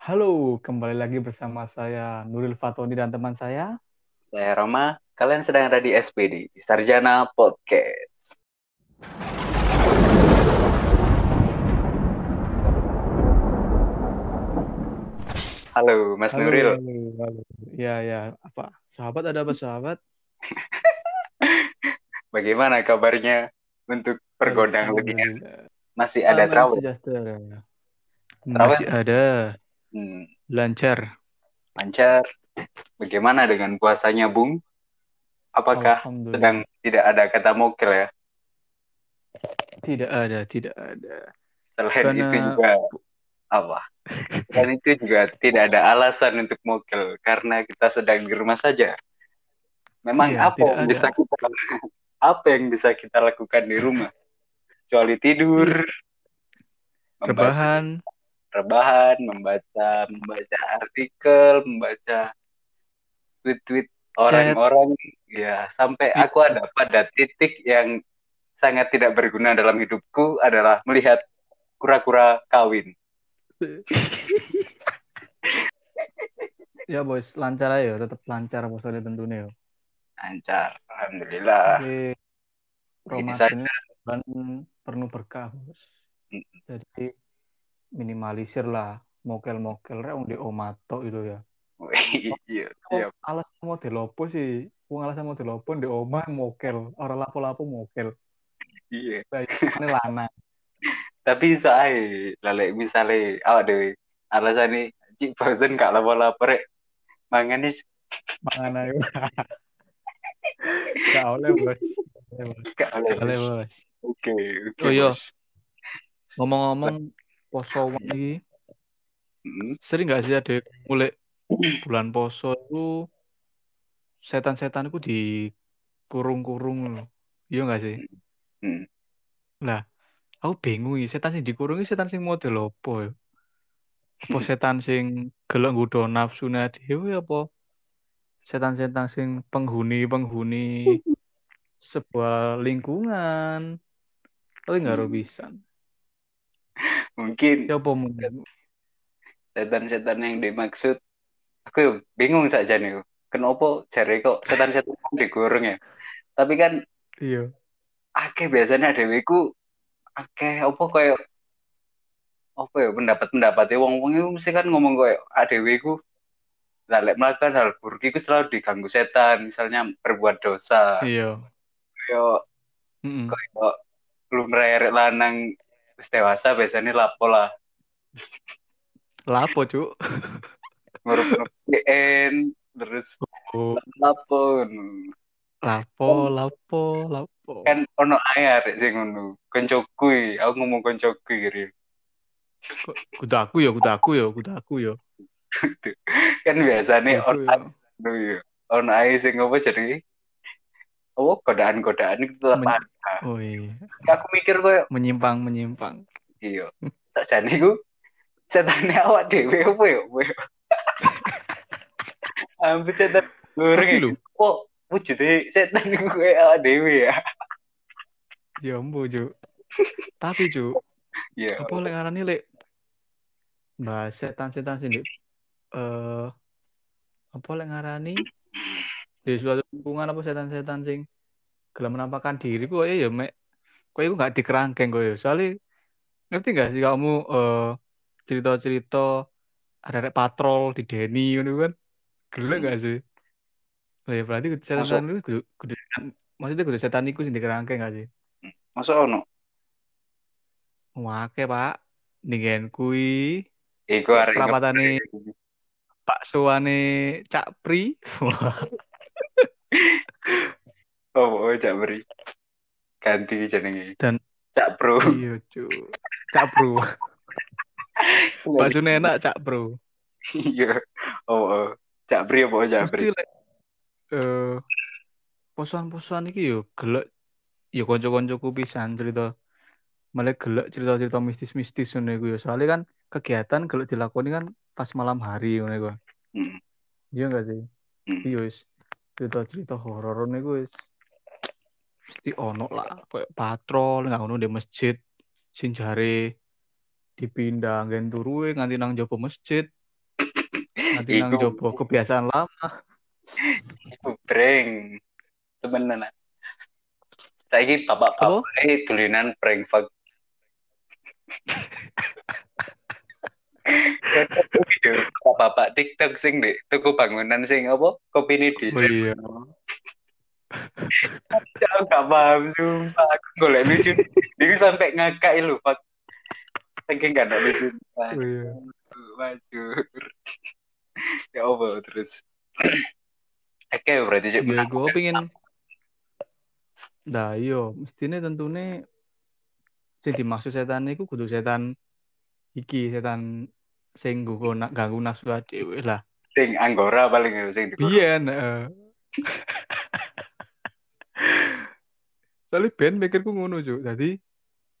Halo, kembali lagi bersama saya Nuril Fatoni dan teman saya. Saya Roma, kalian sedang ada di SPD, di Sarjana Podcast. Halo, Mas Halo, Nuril. halo, halo. Ya, ya. Apa? Sahabat ada apa sahabat? Bagaimana kabarnya untuk pergodang dunia? Masih ada terawih? Terawih? Masih ada. Hmm, Lancar. lancar. Bagaimana dengan puasanya, Bung? Apakah sedang tidak ada kata mokel ya? Tidak ada, tidak ada. Selain Karena- itu juga apa? Dan itu juga tidak ada alasan untuk mokel karena kita sedang di rumah saja. Memang Iya, apa yang ada. bisa kita apa yang bisa kita lakukan di rumah? Kecuali tidur, Rebahan. Rebahan, membaca membaca artikel, membaca tweet-tweet orang-orang ya sampai Iya. aku ada pada titik yang sangat tidak berguna dalam hidupku adalah melihat kura-kura kawin. Ya, bos. Lancar aja. Tetap lancar bosnya tentunya. yo. Lancar, alhamdulillah. Jadi, Ramadan ini penuh berkah, bos. Jadi minimalisir lah mokel-mokel rek di omato itu ya. Iya, iya. alasan mau dilopo sih, wong alasan mau dilopo di omah mokel, ora lapo-lapo mokel. iya. Ini lanang. Tapi saya lalek misalnya awak dewe alasannya cik bosen gak lapor-lapor rek mangan is Mangan ayo. Gak oleh, Bos. Gak oleh, Bos. Oke, oke. Oh, iya. Ngomong-ngomong poso ini Mm, sering gak sih ada mulai bulan poso itu setan-setan itu dikurung-kurung loh. Iya gak sih? Lah, aku bingung iki, setan sing dikurung iki setan sing model opo ya? Apa setan sing gelem nggodha nafsune dhewe apa setan-setan sing penghuni-penghuni sebuah lingkungan? Aku nggak pisan. Mungkin apa mungkin? setan-setan yang dimaksud aku bingung saja nih. Kenapa jare kok setan-setan digoreng ya? Tapi kan Iya. akeh biasanya deweku akeh apa kayak apa ya pendapat-pendapatnya wong-wong itu mesti kan ngomong kayak adeweku lalek melakukan hal buruk itu selalu diganggu setan misalnya berbuat dosa Iya. kayak Mm-mm. kayak lu mereret lanang dewasa biasanya lapo lah apa, Cuk? ngurup-ngurup PN terus Oh, lapo lapo, lapo, lapo. kan ono ae arek sing ngono koncoku aku ngomong koncoku gitu Kudu aku ya, kudu aku ya, kudu aku ya. kan biasanya ono ya. Ono ae sing apa jadi oh godaan-godaan itu tetap Men- ada. Oh iya, Aku mikir koyo menyimpang, menyimpang. iya. Sakjane iku setane awak dhewe apa ya? Ambil setan lho, Kok wujude setan iku kayak awak dhewe ya? ya ampun, Cuk. Tapi, Cuk, Iya. apa lek ngarani lek bahas setan-setan di eh apa lek ngarani di suatu lingkungan apa setan-setan sing gelem menampakkan diri ku ya mek kok iku gak dikerangkeng kok ya. Soalnya ngerti gak sih kamu eh cerita-cerita ada rek patrol di Denny ngono kan? Gelek gak sih? Lah ya berarti setan-setan itu kudu kudu setan- maksudnya kudu setan iku sing dikerangkeng gak sih? Masa ono? Wake, Pak. Ningen kui Iku arek Kerapatane Pak Suwane Cak Pri. Oh, oh, Cak Bri. Ganti jenenge. Dan- Cak Bro. iya, cu. Cak Bro. Sune enak Cak Bro. Iya. Oh, oh. Cak Bri apa Cak Bri? Mesti lek eh posoan-posoan iki yo gelek yo kanca-kancaku pisan cerita malah gelek cerita-cerita mistis-mistis ngono iku yo. Soalnya kan kegiatan gelek dilakoni kan pas malam hari ngono iku. Hmm. Iya enggak sih? Hmm. Iya wis cerita-cerita horor niku wis mesti ono lah kayak patrol nggak ono di masjid sing jare dipindah nggen turuwe nganti nang jopo masjid nanti nang jopo kebiasaan lama Iku breng. Temenan. Saiki bapak-bapak eh tulinan prank fuck. Bapak TikTok sing dek tuku bangunan sing apa? Kopi ini di oh iya. Aku gak paham sumpah. Aku golek lucu. Ini sampai ngakak lu pak. Saking gak ada lucu. Oh iya. Wajur. Ya Allah terus? Oke berarti cek ya gue pengen nah iya. Mestinya tentunya sing dimaksud setan itu kudu setan iki setan sing nggo nak ganggu nafsu dhewe lah. Sing anggora paling ya sing di biyen heeh. Soalnya Ben mikirku ngono juk jadi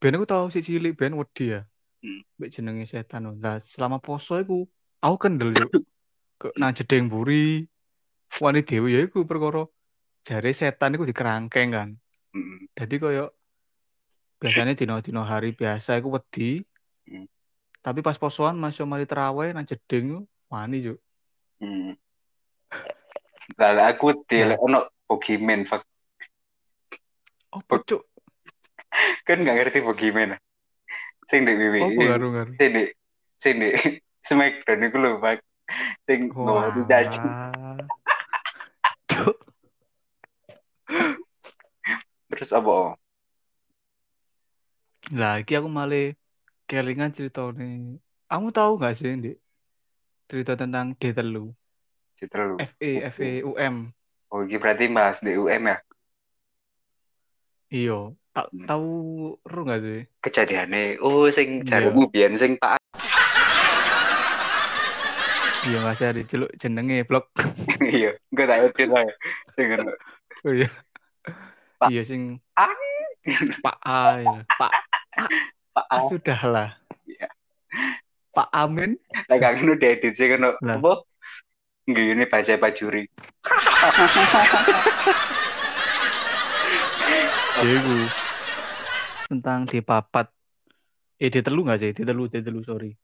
Ben aku tahu si cilik Ben wedi ya. Hmm. Mbak jenenge setan. Lho. Nah, selama poso iku aku kendel juk ke nang jedeng buri wani dewi ya iku perkara. Jare setan iku dikerangkeng kan. Mm, jadi koyo biasanya dino-dino hari biasa iku wedi. Hmm. Tapi pas posoan masih mari terawih nang jedeng wani juk mm. Lah aku dilek ono bogimen fuck oh cuk? Kan gak ngerti bogimen. Sing di WWE oh baru baru Sing di Sing di Smackdown iku lho pak. Sing ngomong dicaci cuk. Terus apa? lah iki aku malah kelingan cerita nih kamu tahu gak sih Dik? cerita tentang D telu. Citra lu FE FE UM Oh ini berarti bahas DUM ya? Iyo tak Hmm. tahu ru gak sih? Kejadiannya Oh sing Iya. jaremu biyen sing Pak iya masih ada celuk jenenge blog Iya Gue tak ngerti lah ya. Sing oh iya. Iya sing. Pak A. Pak Pak A sudah lah Iya. Pak Amin. Lah gak ngono diedit sing ngono Lah. Apa? Gini baca pajuri. Ya iku. tentang di papat. Eh di telu gak sih? Di telu di telu sorry.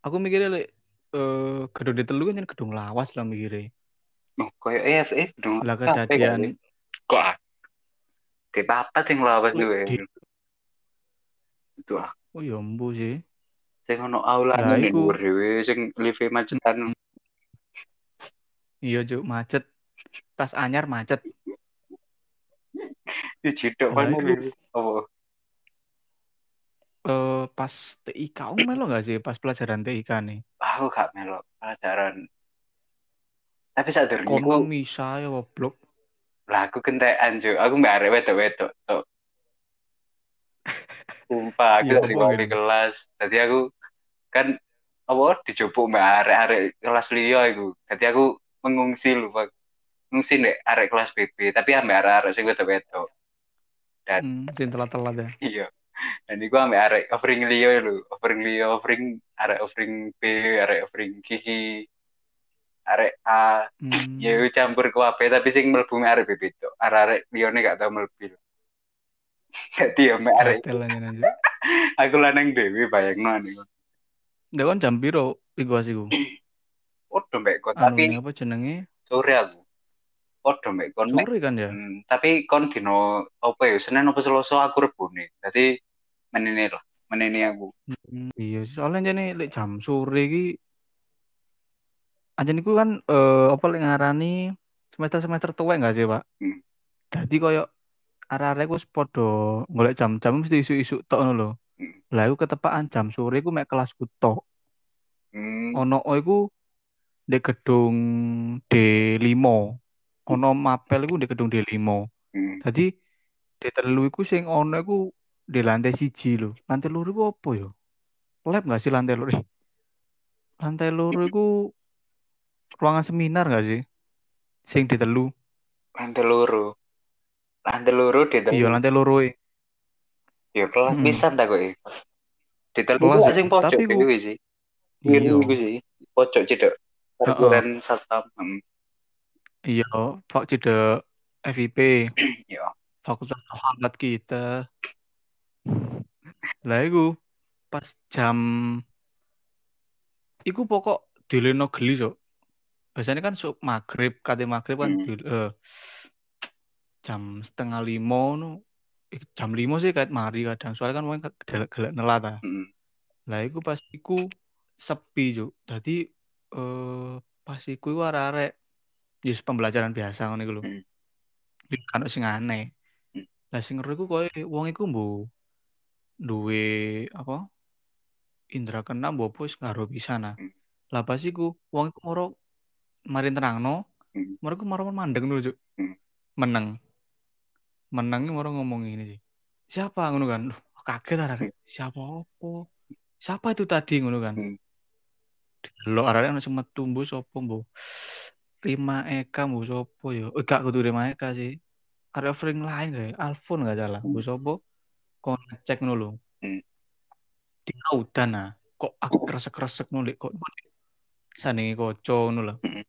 Aku mikirnya lek eh gedung di telu kan gedung lawas lah mikirnya. Oh koyo EFE dong lah kejadian Kok ah Di papat sing lawas duwe Itu ah. Oh ya embu sih. Sing ono aula ning iku. dhewe sing live macetan. Iya juk macet. Tas anyar macet. Diciduk Lah, mana iku. apa? Eh pas TIK kamu melo gak sih? Pas pelajaran TIK nih. Aku gak melok pelajaran. Tapi sadar kono niku misa ya blog lah aku kentekan jo aku mbak arek wedok wedok sumpah aku Iya, dari apa di kelas. Jadi aku kan apa dijupuk mbak arek arek kelas liya iku. Jadi aku mengungsi lho Pak ngungsi nek arek kelas BB tapi ambek arek arek sing wedok wedok hmm, telat-telat ya. Iya. Dan iku ambek arek offering liya lho. Offering liya offering arek offering B arek offering Kiki arek A. Hmm. ya campur kuabe tapi sing mlebu mek arek BB tok. Arek liyane gak tau mlebu Jadi ya mek arek aja aku lanang dhewe bayangno niku. Ndak kan jam piro iku asiku. Podo mek kon Anu tapi apa jenenge? sore aku. Podo mek kon Sore kan ya. Hmm, tapi kon dino apa ya Senin apa Selasa aku rebone. Dadi menene lah, menene aku. Hmm, iya, soalnya jane lek jam sore iki anjen iku kan eh apa lek ngarani semester-semester tuwek enggak sih, Pak? Hmm. Dadi koyo arek-arek wis padha golek jam-jam mesti isu-isu tok ngono lho. Hmm. Lah iku ketepaan jam sore iku mek kelasku tok. Hmm, Ono iku di gedung D5. Ono mapel iku di gedung D5. hmm. Di telu iku sing ono iku di lantai siji lho. Lantai loro iku apa ya? Lab nggak sih lantai loro? Eh, Lantai loro iku ruangan seminar nggak sih? Sing di telu. Lantai loro. Lantai loro di. Iya, lantai loro e. Ya kelas Mm-mm. pisan ta kok. e. Di telu Kelas ku ya. sing pojok dhewe sih. Iya. Iku sih. Pojok cedek. Parkiran satpam. Hmm. Iya, Pak Cide FIP, Iya. Fakultas Sahabat kita. Lah iku pas jam iku pokok dileno geli cok biasanya kan sub maghrib kate maghrib kan Hmm. di, eh, jam setengah lima no Eh, jam lima sih kayak mari kadang soalnya kan wong gelek gelek nelat ta Hmm. lah iku pas iku sepi cok jadi eh pas iku iku arek-arek ya pembelajaran biasa ngono iku lho. Jadi kan sing aneh Hmm. lah sing ngeru iku koyo wong iku duwe apa indra keenam mbok wis ngaro bisa nah Hmm. lah pas iku wong iku moro mari terangno Hmm. moro iku moro mandeng dulu cuk Hmm. meneng meneng moro ngomong ini sih. Siapa? Ngono kan. Kaget arek siapa opo siapa itu tadi? Ngono kan. Hmm. lo arek sing metu mbo sapa mbo Rima Eka mbo sapa ya? Eh gak kudu Rima Eka sih. Arek offering lain kayak Alfon gak salah. Mbo sapa kok ngecek ngono lho. Hmm. di udan nah kok aku kresek-kresek nulik kok sandingi koco ngono lho. Hmm.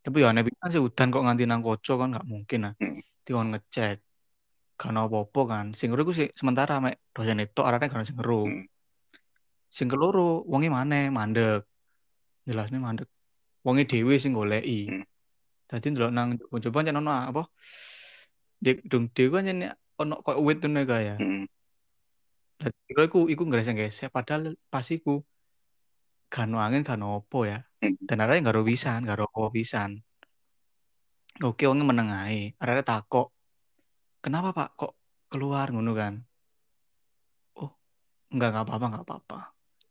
tapi ya aneh sih udan kok nganti nang koco kan gak mungkin nah Hmm. dikon ngecek kan apa-apa kan. Sing sih sementara mek dosen itu arane kan sing ngeru. Hmm. sing keloro wonge maneh mandek. Jelasnya mandek. Wonge dhewe sing goleki. Hmm. dadi ndelok nang coba jan ono apa? Dek dong dhewe kan yen ono koyo wit ngono kae ya. Hmm. dadi iku iku ngresek-ngresek padahal pas iku angin gak ono apa ya. Hmm. dan arek gak ro pisan gak ro apa pisan oke wonge meneng ae. Arek takok kenapa pak? Kok keluar ngono kan? Oh enggak enggak apa-apa enggak apa-apa.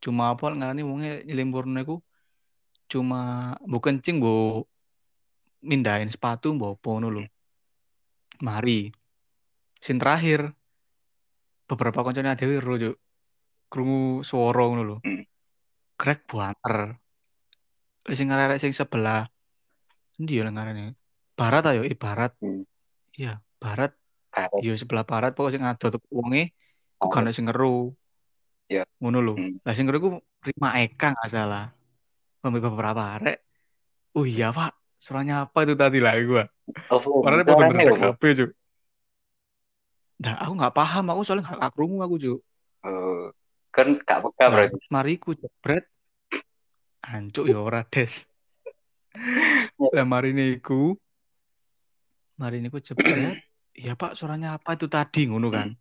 Cuma apa ngarani wonge nyelimpurne iku cuma mbok kencing mbok mindahin sepatu mbok apa ngono lho. Mari. Sing terakhir beberapa koncone dhewe ro juk krungu swara ngono lho. Hmm. krek buanter. Sing arek sing sebelah. Endi ya ngarane barat ayo eh barat. Hmm. iya barat Karet. iya sebelah barat pokoknya sing ngadot wonge ku kan sing ngeru Iya. ngono lho Hmm. lah sing ngeru ku Rima Eka nggak salah Sampai beberapa arek oh iya pak suaranya apa itu tadi lah gua Oh, Orangnya caranya bener-bener apa? kabeh cuk Dah aku nggak paham aku soalnya nggak krungu aku cuk Oh, kan gak peka berarti. mari ku jebret ancuk ya ora des lah mari niku mari niku jebret iya pak suaranya apa itu tadi? Ngono kan.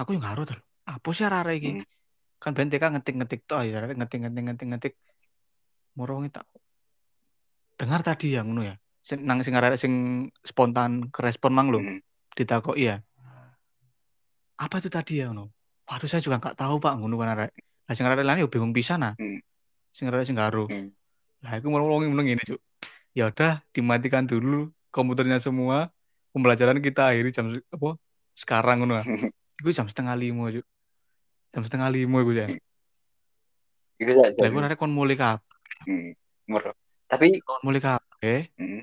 Aku yang ngaruh tuh apa sih arek iki? Hmm. kan ben TK ngetik-ngetik tok ya ngetik-ngetik ngetik-ngetik morong tak dengar tadi ya ngono ya. Sing nang sing arek sing spontan kerespon mang lho Hmm. ditakoki ya. Apa itu tadi ya? Ngono. Waduh saya juga nggak tahu pak ngono kan arek lah sing arek lain yo bingung pisan nah Hmm. sing arek sing karo Hmm. lah aku mau meneng ini cuk. Ya udah dimatikan dulu komputernya semua pembelajaran kita akhiri jam apa sekarang ngono itu jam setengah lima cuk jam setengah lima itu ya Iku lah aku jam. arek kon mulai kabeh Hmm. Moro. Tapi kon mulai kabeh hmm.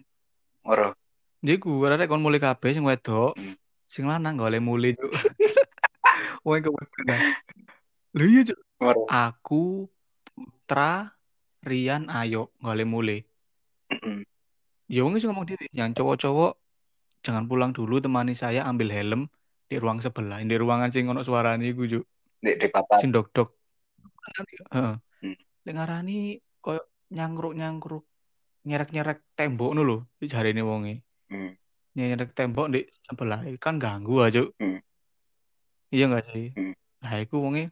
Moro. jadi gue arek kon mulai kabeh sing wedok Hmm. sing lanang gak oleh mulai cuk wong kebetulan lho iya Moro. aku Putra Rian Ayo gak oleh mulai Hmm. ya wong ngomong diri yang cowok-cowok jangan pulang dulu temani saya ambil helm di ruang sebelah di ruangan sing ono suarane iku juk Dek dek papat. sing dok-dok heeh Hmm. lek ngarani koyo nyangkruk-nyangkruk nyerek-nyerek tembok ngono lho jarene wonge Hmm. nyerek tembok di sebelah kan ganggu aja Hmm. iya gak sih Hmm. nah iku wonge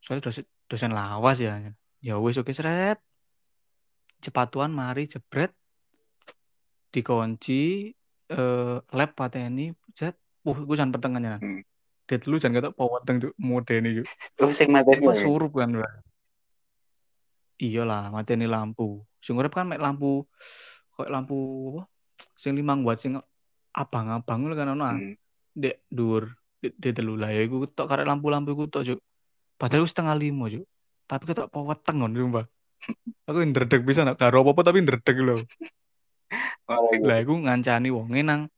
soalnya dosen, dosen lawas ya ya wis oke seret cepatuan mari jebret dikunci eh, lab pateni jet uh gue jangan pertengahannya Hmm. det lu jangan kata poweteng tuh modeni yuk Oh, sing materi. pas surup kan Bro. iyalah mateni lampu sing urip kan mek lampu kayak lampu apa sing limang watt sing abang-abang kan ono ah. Hmm. dek dur dek dek telu lah ya iku tok karek lampu-lampu iku tok juk padahal iku setengah lima juk tapi ketok poweteng ngono sumpah aku ndredeg bisa nak karo apa-apa tapi ndredeg lho Lah iku ngancani wonge nang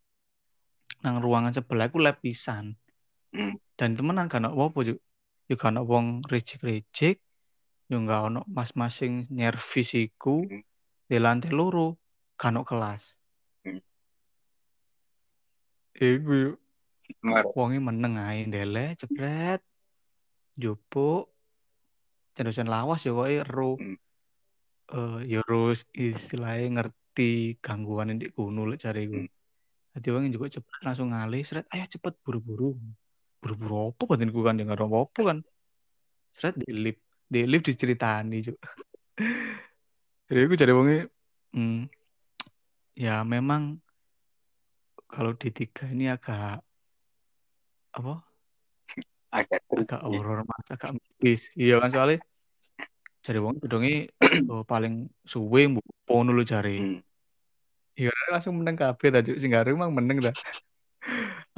nang ruangan sebelah iku lab pisan Hmm. dan temenan kan apa juk ya kan wong rejek-rejek ya enggak ono mas-masing nyervis iku Hmm. di lantai loro kan ono kelas Hmm. iku yuk Moro. wonge meneng ae ndele jebret jupuk dosen lawas ya kowe ero Hmm. eh ya harus istilahnya ngerti gangguan yang di kuno lek cariku. Hmm. Jadi orang juga cepet langsung ngalih, seret, ayo cepet buru-buru. Buru-buru apa batinku kan, ya nggak ada apa kan. Seret di lift, di lift diceritani juga. Jadi aku cari wongnya, hmm, ya memang kalau di tiga ini agak apa agak agak horor mas agak mistis iya kan soalnya cari wong gedongnya oh, paling suwe mbok pono lu cari Hmm. Iya langsung meneng kabeh ta Cuk. sing gak emang meneng dah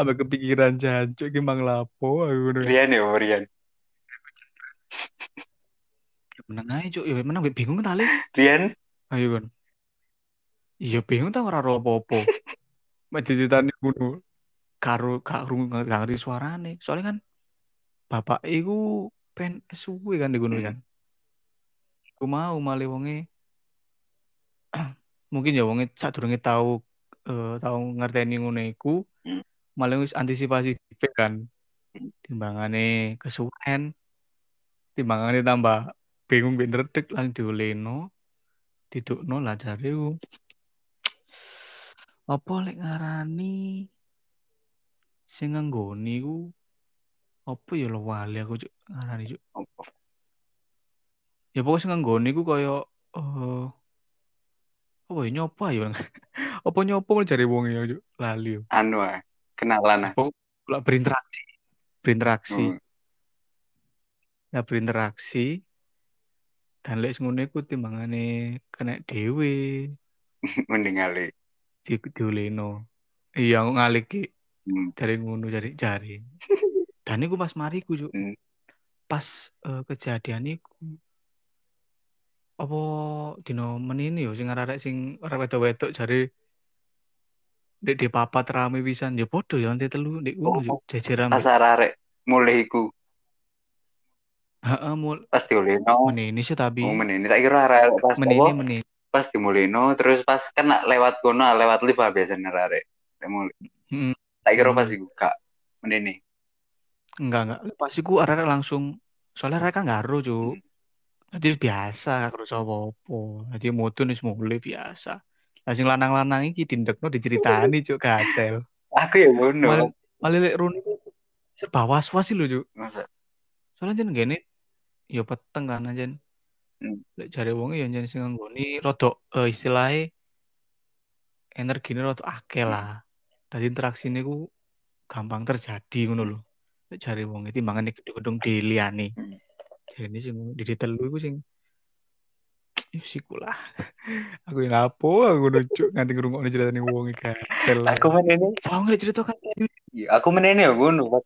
Sampai kepikiran jancuk iki mang lapo aku ngono. Rian ya Rian Meneng ae cuk, ya meneng bingung tali. Rian Ayo kan. Iya bingung ta ora ro apa-apa. Mek diceritani ngono. Karo gak ngerti suarane. Soalnya kan bapak iku pen suwe kan di gunung Hmm. kan. Aku mau male wonge mungkin ya wonge sadurunge tahu eh, tahu ngerteni ngono iku Hmm. malah wis antisipasi dhisik kan Hmm. timbangane kesuwen timbangane tambah bingung ben redeg langsung dioleno didukno lah ku apa lek ngarani sing nganggoni ku apa ya lo wali aku cuk ngarani cuk ya pokoknya sing nganggoni ku kaya eh apa ya nyopa ya apa nyopa jare wong ya lali anu ah, kenalan ah. Lah berinteraksi. Berinteraksi. Hmm. nah berinteraksi. Dan lek ngono iku timbangane kena dhewe. Mending kali di dioleno iya aku ngalik ki. Hmm. dari ngono dari jari. Dan iku pas mari ku Cuk. Hmm. pas eh, kejadian iku apa dino menini yo sing arek sing ora wedok-wedok jare Dek di papat rame pisan ya podo ya lantai telu dek ngono Oh, Cuk. jejeran pas arek mulai iku heeh mul pas diulino menini sih tapi oh menini tak kira arek pas menini apa menini pas dimulino terus pas kena lewat kono lewat lift biasanya arek mulai Heeh. tak kira pas Hmm. iku gak menini enggak enggak pas iku arek langsung soalnya arek kan ngaruh Cuk. Hmm. Jadi biasa gak kerja apa-apa. Jadi moto nih mulai biasa. Lah sing lanang-lanang iki dindekno diceritani cuk gatel. aku ya ngono Malah malah lek Runi ku serba was-was sih lho cuk. Masa? Soalnya jen gini ya peteng kan jen. Hmm. Lek jare wong ya jen sing nggoni rodok eh, istilahnya energine rodok akeh lah. Dadi interaksi ini ku gampang terjadi ngono lho. Lek jare wong iki timbangane gedung-gedung diliani. Hmm. Jadi sing di telu iku sing ya siku lah. aku yang apa aku nuncuk nganti ngrungokne ceritane wong iki gatel. aku menini Soalnya cerita kan Iya, aku menini ya ngono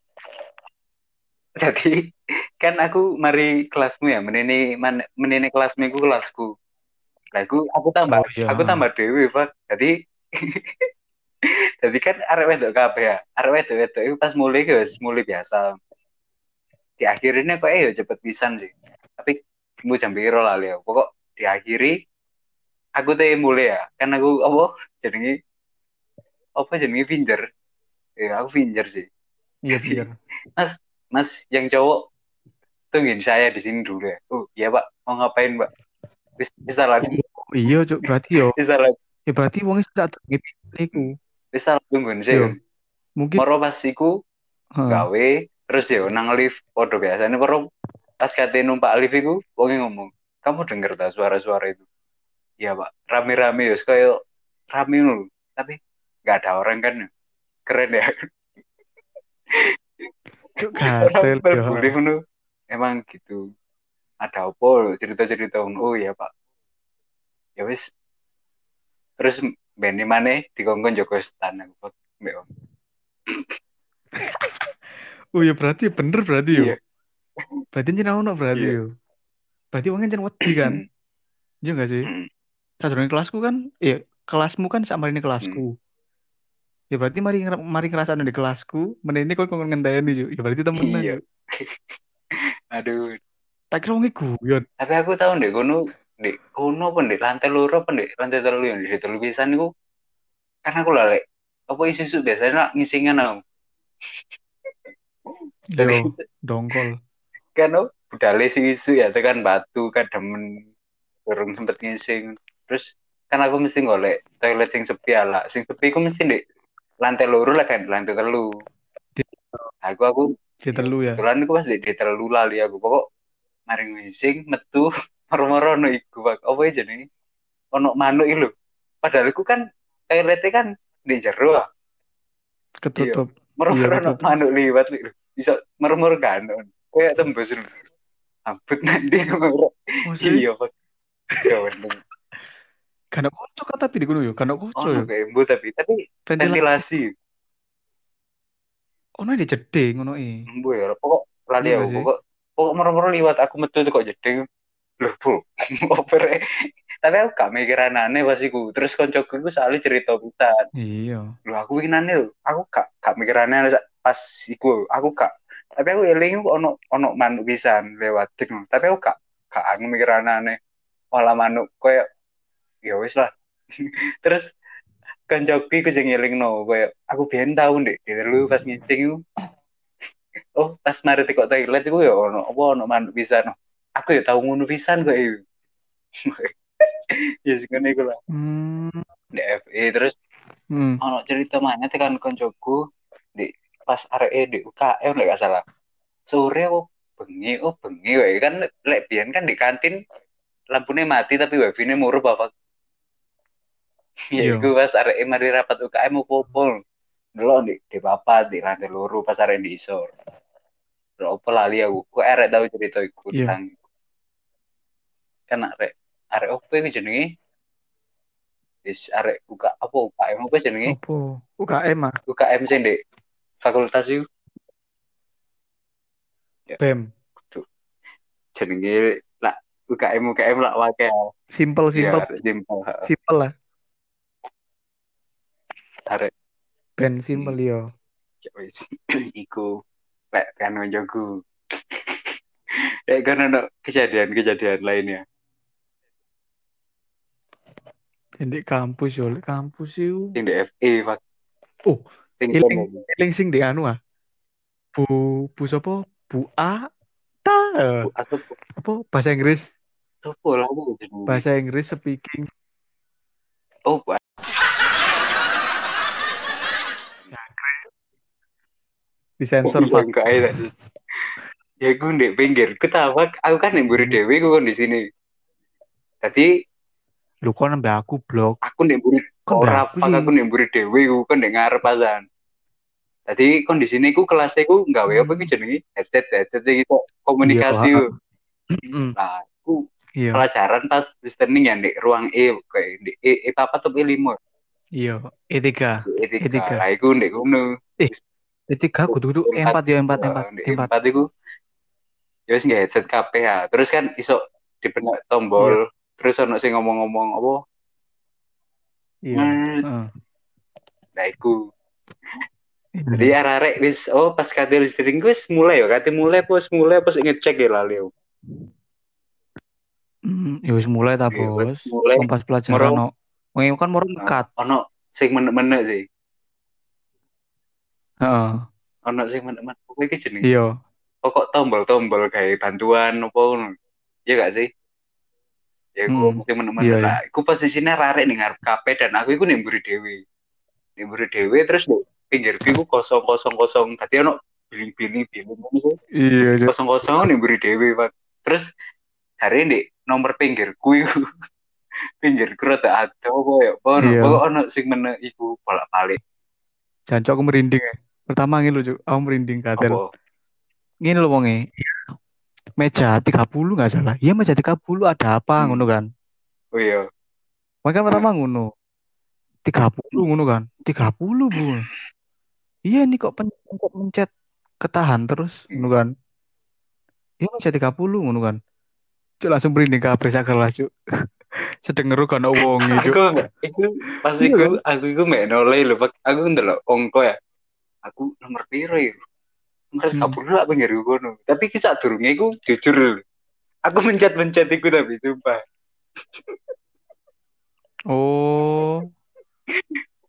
jadi kan aku mari kelasmu ya menini man, menini kelasmu iku kelasku lah aku aku tambah Oh, iya. aku tambah dewi pak jadi jadi kan arek wedok kabeh ya arek wedok wedok itu pas mulai ke mulai biasa diakhirinnya kok eh ya cepet pisan sih tapi mau jam piro lah ya pokok diakhiri aku teh mulai ya kan aku apa jenenge apa jenenge finger ya aku finger sih Iya biar. Mas yang cowok tungguin saya di sini dulu ya. Oh iya pak, mau ngapain pak? Bis- Bisa lagi, Iya cuk berarti yo. bisa lagi, Ya berarti wong tak iku. bisa tungguin sih. Mungkin Moro pas iku Heeh. gawe, terus ya nang lift, podo biasanya moro pas kate numpak lift iku, wonge ngomong, kamu denger tak suara-suara itu? Iya pak, rame-rame ya, kayak rame loh, tapi nggak ada orang kan, keren ya. cuk gatel yo. ngono. Emang gitu. Ada lho cerita-cerita. Oh iya, Pak. Ya wis. Terus Benny maneh dikongkon Joko Stan aku Om. Oh ya berarti bener berarti yo. Iya. Berarti jeneng ono berarti Iya. yo. Berarti wong jeneng wedi kan. Iya enggak sih? Sadurunge kelasku kan, iya kelasmu kan sama ini kelasku. Ya berarti mari mari ngerasane di kelasku, meneh ini kok kok ngenteni yo. Ya berarti temenan Iya. Aduh. Tak kira wong guyon. Tapi aku tahu ndek kono ndek kono apa ndek lantai loro apa ndek lantai telu yang di telu pisan niku karena aku lali apa isu-isu biasanya ngisingan aku. Yo, dongkol. kan oh, budale sing isu ya tekan batu kan demen durung sempet ngising terus kan aku mesti golek toilet sing sepi ala sing sepi aku mesti di lantai loro lah kan lantai telu aku aku Di telu ya. kebetulan aku pas di, di telu lali aku pokok mari ngising metu moro-moro ono iku Pak. apa aja nih ono manuk itu padahal aku kan toiletnya kan di jero ah. Ketutup. moro-moro Iya, betul. manuk liwat lho. Bisa moro-moro kan kayak tembus ampun nanti Oh, iya pak Gawendeng. Karena kocok kan tapi di gunung ya. Karena kocok ono ya. kayak embu tapi tapi Ventilasi. Ono di jeding ngono e. embu ya pokok lali sih? pokok pokok moro-moro liwat aku metu kok jeding lho bu opere tapi aku gak mikir aneh pas iku. Terus koncoku iku soalnya cerita pisan. Iya. lho aku ingin aneh lho aku gak gak mikir aneh pas iku aku gak tapi aku eling ono ono manuk pisan lewat ding tapi aku gak gak aku mikir aneh malah manuk koyo ya wis lah. Terus koncoku iku sing ngelingno koyo aku biyen tau ndek telu pas ngising iku. Oh pas mari tekok toilet iku ya ono apa ono manuk pisan. Aku ya tau ngono pisan kok ya sing ngene iku lah Hmm. di FE terus Hmm. ono cerita mana tekan koncoku di pas arek di UKM lek gak salah sore oh bengi oh bengi wae kan lek biyen kan di kantin lampunya mati tapi wifi-nya murup apa ya Iya. iku pas arek mari rapat UKM opo-opo delok di di papat di lantai loro pas arek di isor Lho opo lali aku kok arek tau cerita iku Iya. tentang kan arek arek opo iku jenenge wis arek buka apa UKM apa jenenge Apa? UKM ah. UKM sing di fakultas itu BEM. jenenge lah UKM UKM lah Simple simple. ya simpel heeh. Simple lah. arek Ben simple yo. ya wis iku lek kan njogu lek kan ono kejadian-kejadian lainnya Di kampus yo, di kampus yo. sing di FE Pak. Oh, sing eling. Eling sing di anu ah. Bu Bu sapa? Bu A ta Bu, apa? Bahasa Inggris? Sopo lah bahasa Inggris speaking. Oh Bu, disensor iya, Pak. enggak ada ya aku di pinggir. Ketawa aku kan yang buri dewi aku kan di sini tadi Lu kok nambah aku blok. aku nek mburi Kan ora pak sih. aku nek mburi dhewe ku kan nek ngarep pasan. Tadi kondisine ku kelas ku gawe apa iki jenenge headset headset iki kok komunikasi Iya, Nah, ku Iya, pelajaran pas listening ya di ruang E kayak di E, e apa atau E5 iya. E3. E3. E3. Lah iku ndek ngono. E3 kudu kudu empat ya empat empat Di empat. E4 iku ya wis nggak headset kabeh ya. Terus kan iso dipenek Iya. tombol terus ono sing ngomong-ngomong apa Iya. Hmm. Heeh. nah iku Iya. Jadi arek wis oh pas kate listening wis mulai ya kate mulai pas mulai pas ngecek ya lali. Hmm, ya wis mulai ta, Iya, Bos. mulai. Kompas pelajaran Moro- no. Wong kan moro nekat. Ono sing menek-menek sih. Heeh. Ono sing menek-menek kuwi iki jenenge. Iya. Pokok tombol-tombol kayak bantuan apa ngono. Iya gak sih? Ya Hmm, iku sing menek-menek iya, lah. Iku posisinya rarek ning ngarep kafe dan aku iku ning mburi dhewe. Ning mburi dhewe terus di pinggirku iku kosong kosong kosong. Tadi ono biling ngono sih. Iya, Cuk. kosong kosong nih beri dewi pak terus hari ini nomor pinggirku iku pinggirku rada ada apa ya Iya. pokok ono sing mene iku bolak balik Jancok aku merinding ya. Pertama ngene lho, Cuk. Aku merinding katel. Ngene lho wonge. Meja 30 nggak salah. Iya meja 30 ada apa Hmm. ngono kan. oh iya Mereka pertama ngono. 30 ngono kan. 30, Bu. Iya nih kok pen- pencet mencet ketahan terus ngono kan. Iya meja 30 ngono kan. Cuk langsung merinding kabeh sak kelas, Cuk. Sedenger kan wonge, aku Cuk. enggak iku pas Iya iku aku iku mek nolai lho aku ndelok ongko ya aku nomor piro ya nomor Hmm. 30 lah pinggirku kono tapi kisah durunge iku jujur. Aku mencet-mencet iku tapi sumpah. Oh.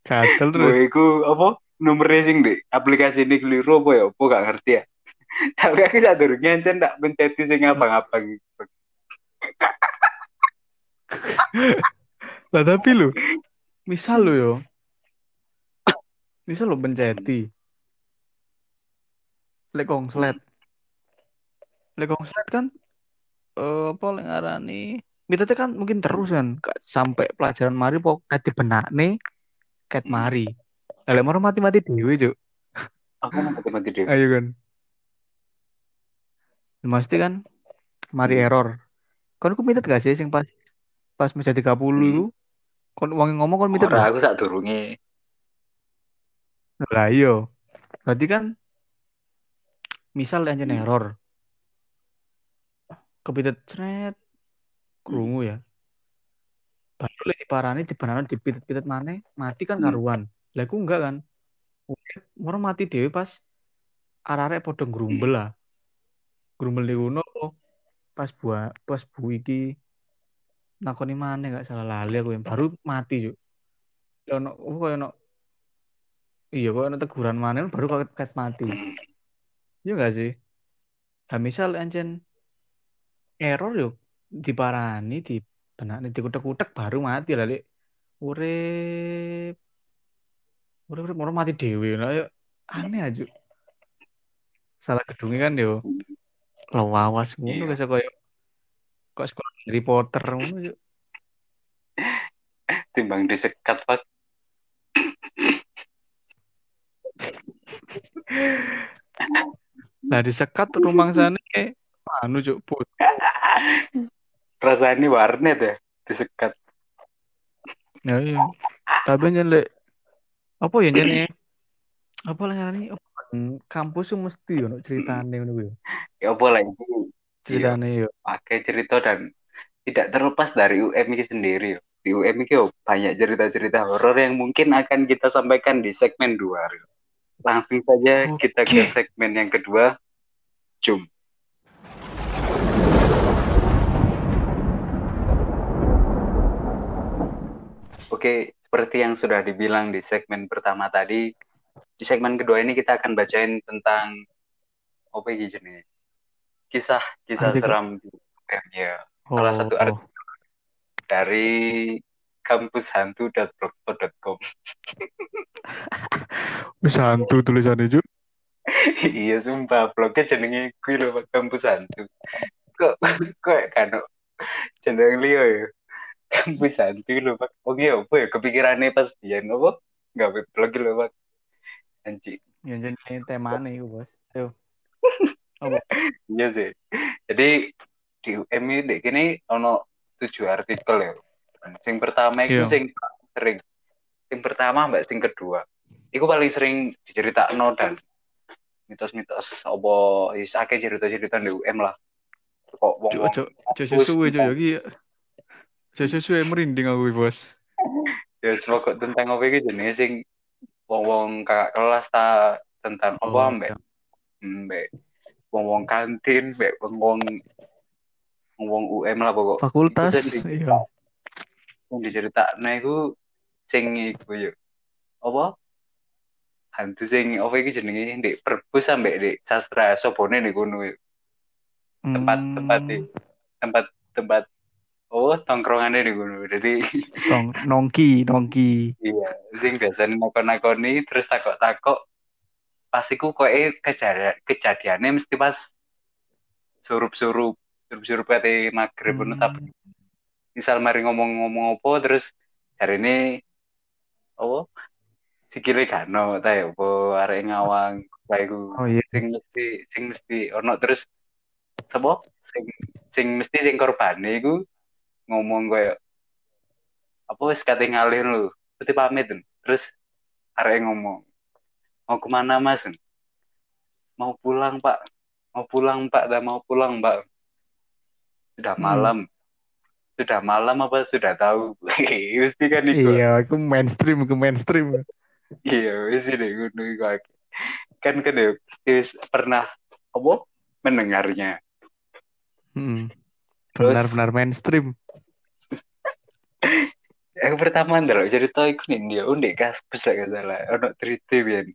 Gatel terus. Iku apa? Nomor racing deh aplikasi ini keliru apa ya? Apa gak ngerti ya? Tapi aku saat dulu nyancen tak menceti sing abang-abang gitu lah tapi lu misal lu yo. Misal lu penceti lek kongslet lek kongslet kan eh apa lek ngarani mitete kan mungkin terus kan. Ka- sampai pelajaran mari pok kat nih kat mari. Lek moro mati-mati dhewe cuk. Aku mau mati dhewe. ayo kan mesti kan mari Hmm. error. Kon ku mitet gak sih sing pas pas meja 30 Hmm. itu kon wong ngomong kon mitet Ora aku sak durunge. lah iya. Berarti kan misal aja Hmm. error. Kepitet cret krungu ya. Baru lek diparani dibanana dipitet-pitet maneh mati kan Hmm. karuan. Lah aku enggak kan? Moro mati dhewe pas arek-arek padha grumbel lah. Grumbel di kuno pas buah pas bu iki nakoni maneh gak salah lali aku yang baru mati ya ono oh, koyo ono iya kok ono teguran maneh baru kok ket mati iya gak sih? Nah misal ancen error yuk diparani di benakne dikutek-kutek baru mati lah lek urip. Urip urip moro mati dhewe. Lah ya aneh aja salah gedungnya kan yo. Lawas ngono Iya. guys koyo kok sekolah Harry Potter ngono yo Timbang disekat pak. lah disekat rumah sana kayak anu cuk put Rasanya warnet ya disekat. ya iya tapi aja lek apa ya jane apa lah ngarani apa kampus tuh mesti ono ceritane ngono kuwi Ya apa lagi ceritane yo pakai cerita dan tidak terlepas dari UM ini sendiri. yo. Di UM ini yo, banyak cerita-cerita horor yang mungkin akan kita sampaikan di segmen 2. Langsung saja kita ke segmen yang kedua. Jum. Oke, seperti yang sudah dibilang di segmen pertama tadi, di segmen kedua ini kita akan bacain tentang apa ini jenis kisah kisah Artikel. seram di UM ya. Salah satu Oh, artikel dari kampushantu.blogspot.com. wis hantu tulisannya cuk iya sumpah blognya jenenge gue loh Pak, kampus hantu. Kok kok kan jeneng liyo ya. Kampus hantu loh Pak. Oke apa ya kepikirannya pas dia apa? Enggak blog loh Pak. Anjing. yang jadi temane iku bos ayo Iya sih. Jadi di UM ini kini ono tujuh artikel ya. Sing pertama itu Iya. sing sering. Sing pertama mbak sing kedua. Iku paling sering diceritakno dan mitos-mitos apa is akeh cerita-cerita di UM lah. Kok wong ojo ojo sesuwe cuk iki ojo sesuwe merinding aku bos ya pokok tentang apa iki jenenge sing wong-wong kakak kelas ta tentang apa Oh, mbak iya. mbak wong-wong kantin mbak wong-wong wong UM lah pokok. fakultas iya diceritakno iku sing iku yo. Apa? Hantu sing apa iki jenenge ndek perpus sampe ndek sastra sobone ndek kono yo. Tempat Hmm, tempat di- tempat tempat oh tongkrongannya di kono. Jadi tong nongki nongki iya sing biasanya nakon-nakoni terus takok-takok pas iku koke kejadian kejadiannya mesti pas surup-surup surup-surup kate maghrib ngono tapi misal mari ngomong-ngomong apa terus hari ini apa sikile gano ta ya apa arek ngawang kayak iku oh iya. sing mesti sing mesti ono terus sapa? Sing sing mesti sing korbane iku ngomong kayak apa wis kate ngalih lho? Putih pamit terus arek ngomong mau ke mana mas? Mau pulang pak. Mau pulang pak dah mau pulang mbak. Sudah Hmm. Sudah malam apa sudah tahu? Mesti kan iku iya aku mainstream aku mainstream. Iya wis deh ngono iku kan kan ya pernah apa? Mendengarnya. Hmm. Terus- benar-benar mainstream. Yang pertama ndelok cerita iku nih dia unik kaspus lah gak salah. Ono cerita biyen.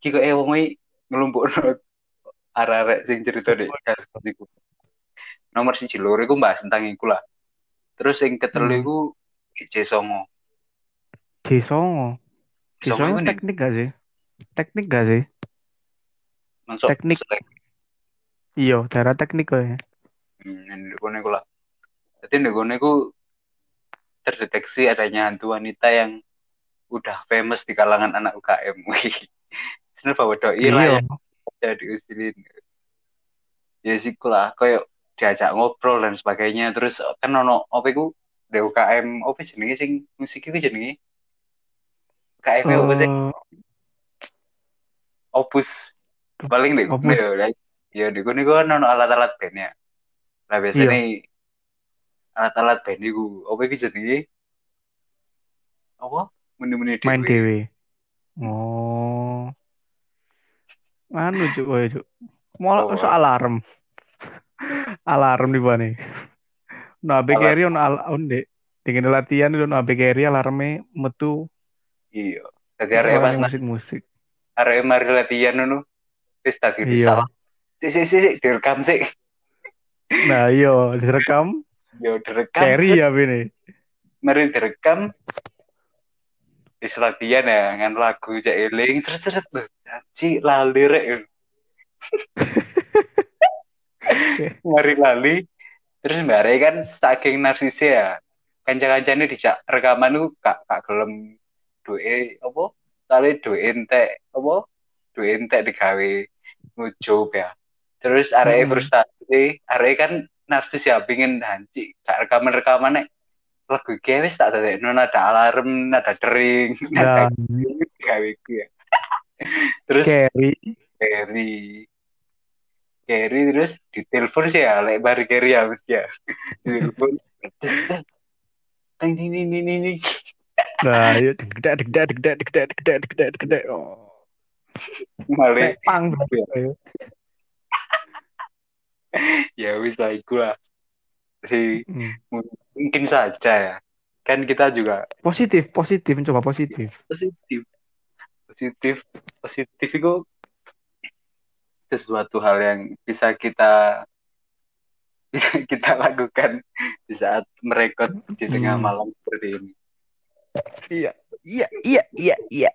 Iki kok wong iki ngelumpukno arek-arek sing cerita dek kaspus iku nomor siji loro iku bahas tentang iku lah Terus yang ketelu Hmm. iku J Songo. Songo. Teknik gak sih? Teknik gak sih? masuk Teknik. Iya, daerah teknik kok ya. Hmm, iku lah. Jadi di kono iku terdeteksi adanya hantu wanita yang udah famous di kalangan anak UKM. Wih. Sebenarnya bawa doi lah Iya. ya ya diusilin. Ya sih lah, kayak diajak ngobrol dan sebagainya. Terus kan ono apa iku di UKM apa jenenge sing musik iku jenenge? UKM sih? Eh, Opus paling deh Opus. ya, ya di kono iku kan ono alat-alat bandnya. Nah biasanya Iya. alat-alat band iku apa iki jenenge? Apa? Muni-muni main dewe. Oh. Anu cuk, kowe cuk. Mau Oh. alarm. Alarm di bane. No HP Alarm. carry ono al onde. Dengan latihan itu no HP carry alarmnya metu Iya. Arek pas nang musik-musik. arek mari latihan ngono. Wis tadi Iya. salah. Sik sik sik, direkam sik. Nah, iya direkam Yo direkam. carry ya ini. Mari direkam. Wis latihan ya ngan lagu cek eling seret-seret. Janji lali rek. Mari lali. Terus mbak Arek kan saking narsisnya ya. Kanca-kancane dijak rekaman ku gak gak gelem duwe apa? Kali duwe entek apa? Duwe entek digawe ngucup ya. Terus arek Hmm. frustasi, arek kan narsis ya pingin hanci gak rekaman-rekaman nek lagu wis tak dadekno nada alarm, nada dering, nada Dan gawe ya. Terus carry Kerry Kerry terus ditelepon sih ya lek bar Kerry ya mesti ya ditelepon teng ini ini ini Nah, iya degdak degdak degdak degdak degdak degdak degdak. Oh. malah pang. Iya. ya wis lah iku lah jadi Hmm. mungkin saja ya kan kita juga Positif, positif, mencoba positif. positif positif positif itu sesuatu hal yang bisa kita bisa kita lakukan di saat merekod di tengah Hmm. malam seperti ini Iya, iya, iya, iya, iya.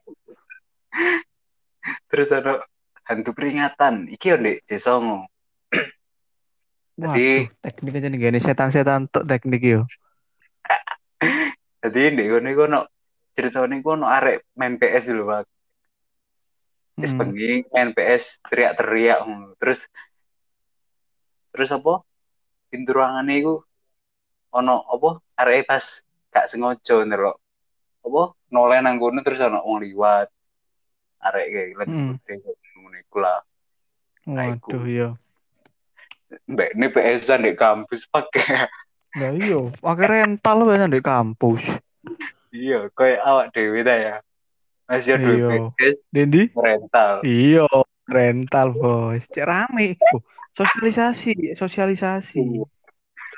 terus ada hantu peringatan iki yo Ndek Jesongo Jadi- teknik aja nih gini setan-setan tuh teknik yo. jadi Ndek kono iku ono ceritane iku ono arek main PS dulu Pak Hmm. bengi main PS teriak-teriak ngono. terus terus apa pintu ruangannya iku ono apa arek pas gak sengaja ndelok apa noleh nang kono terus ono wong liwat arek kayak lagi Hmm. ngono iku lah Waduh, iya. mbak ini PS-an di kampus pakai Nah, iya, pakai rental biasanya di kampus. iya kayak awak dewi ta ya masih ada. PS Dendi? rental Iya, rental bos. Cek rame. Oh, sosialisasi, sosialisasi, Iya.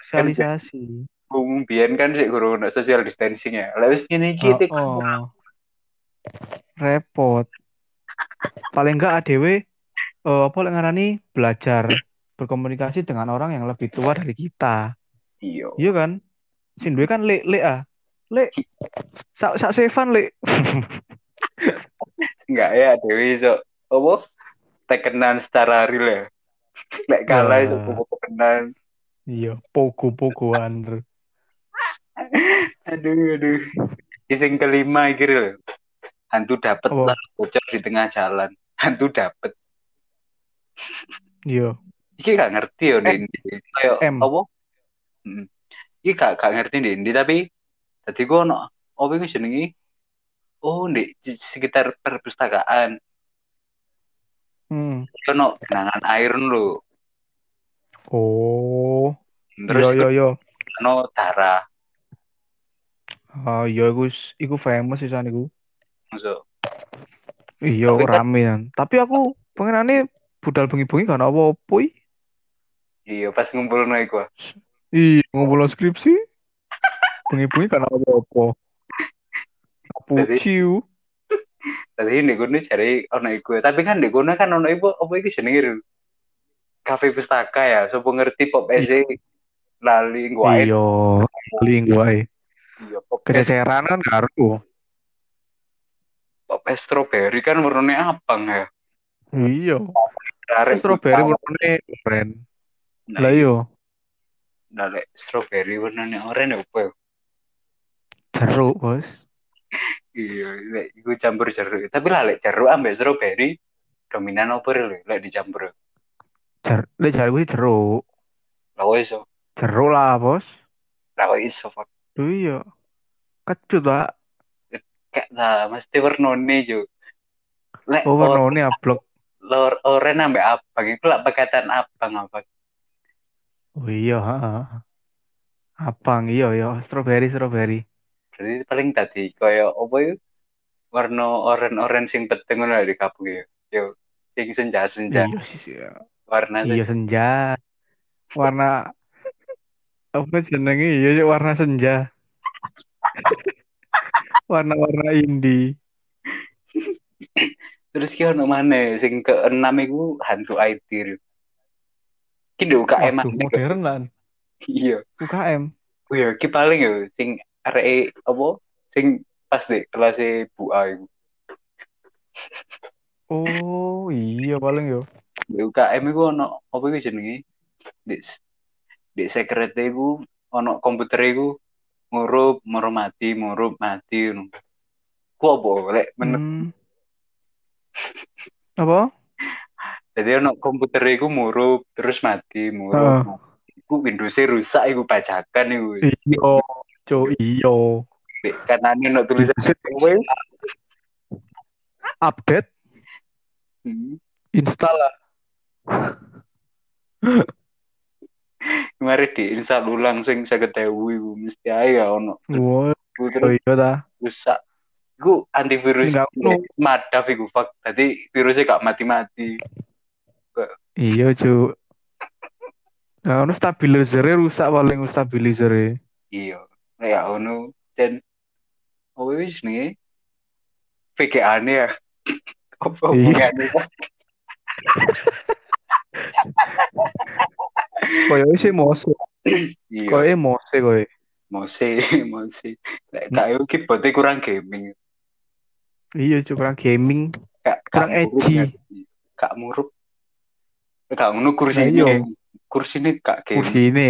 sosialisasi. umum biyen kan sih guru untuk social distancing ya lah wis ngene iki Oh, oh. Repot. Paling enggak ADW eh, apa lek ngarani belajar berkomunikasi dengan orang yang lebih tua dari kita. iya Iya kan? Sing duwe kan lek lek ah. Lek sak sak sevan lek. enggak ya dewi so apa tekenan secara real ya lek kalah iso tekenan Iya, pogo-pogoan. aduh aduh Yang kelima iki lho hantu dapet Apa? lah bocor di tengah jalan hantu dapet Iya. iki gak ngerti ya M. Dendi kayak M. apa Hmm. iki gak gak ngerti Dendi tapi tadi gua ono apa iki jenenge oh di sekitar perpustakaan Hmm. ono genangan air lho Oh. terus Iya, iya, iya. ono darah Ah, iya iku iku famous sih san iku. masuk Iya, kan- rame kan. Tapi aku pengenane budal bengi-bengi gak ono apa-apa i. iya pas ngumpul no iku Iya, ngobrol skripsi. Bengi-bengi ono apa-apa. Puciu. tadi di kono cari ono iku tapi kan di kono kan ono iku apa iki jenenge kafe pustaka ya sopo ngerti pop ese lali gua Iya, paling gue. Iya, pop es, Kececeran kan karo. pop es strawberry kan warnanya abang ya. Iya. Arek Strawberry warnane keren. Nah, Lah iya, nah, strawberry warnanya oranye apa ya? jeruk, Bos. Iya, lek iku campur jeruk. Tapi lah lek jeruk ambek strawberry dominan apa lho lek dicampur. Jer, lek jar gue jeruk. Lah kok iso. Jeruk lah, Bos. Lah kok iso Pak. Iya. Kecut, Pak. Kayak lah mesti warnane jo. Lek Oh, warnane ablek. lor oranye ambek abang iku lah pekatan abang apa. Oh iya. Abang, iya, iya. Strawberry, strawberry. Berarti paling tadi kaya apa ya? Warna oren-oren sing peteng ngono di kapuk ya. Yo sing senja-senja Iya iya. warna Iya senja. Warna apa jenenge? Iya iya, warna senja. Warna-warna indie. Terus ki ono maneh sing keenam iku hantu IT. Ki UKM Waduh, modern lah. Iya. UKM. Oh iya, ki paling ya sing arek apa sing pas dek kelas Bu A. Oh iya paling yo. Di UKM iku ono apa iku jenenge? Di di sekret iku ono komputer iku ngurup, murup mati, murup mati. Ku apa lek menurut Hmm. Apa? Jadi ono komputer iku murup terus mati, murup. mati. Iku Windows rusak iku pajakan iku. Iyo, cuk, iyo. Kanane ono tulisan kowe. Update, Hmm. install lah. Mari diinstal ulang sing 50.000 iku mesti ae ya ono. Oh terus iya dah. rusak. Iku antivirus Enggak ono. madaf iku fak. Dadi virusnya gak mati-mati. Iya, cuk. Nah, ono stabilizer rusak paling stabilizer Iya. Ya ono dan oh wis nih. VGA ane ya. Apa Iya. hubungannya? Koyo sih mose, Iya. koyo mose koyo. Mose, mose. Lek ki bote kurang gaming. Iya, kurang gaming. Gak Kurang edgy. ya. Gak murup. Gak ngono iya. Kursi ini gak gaming. Kursi ini.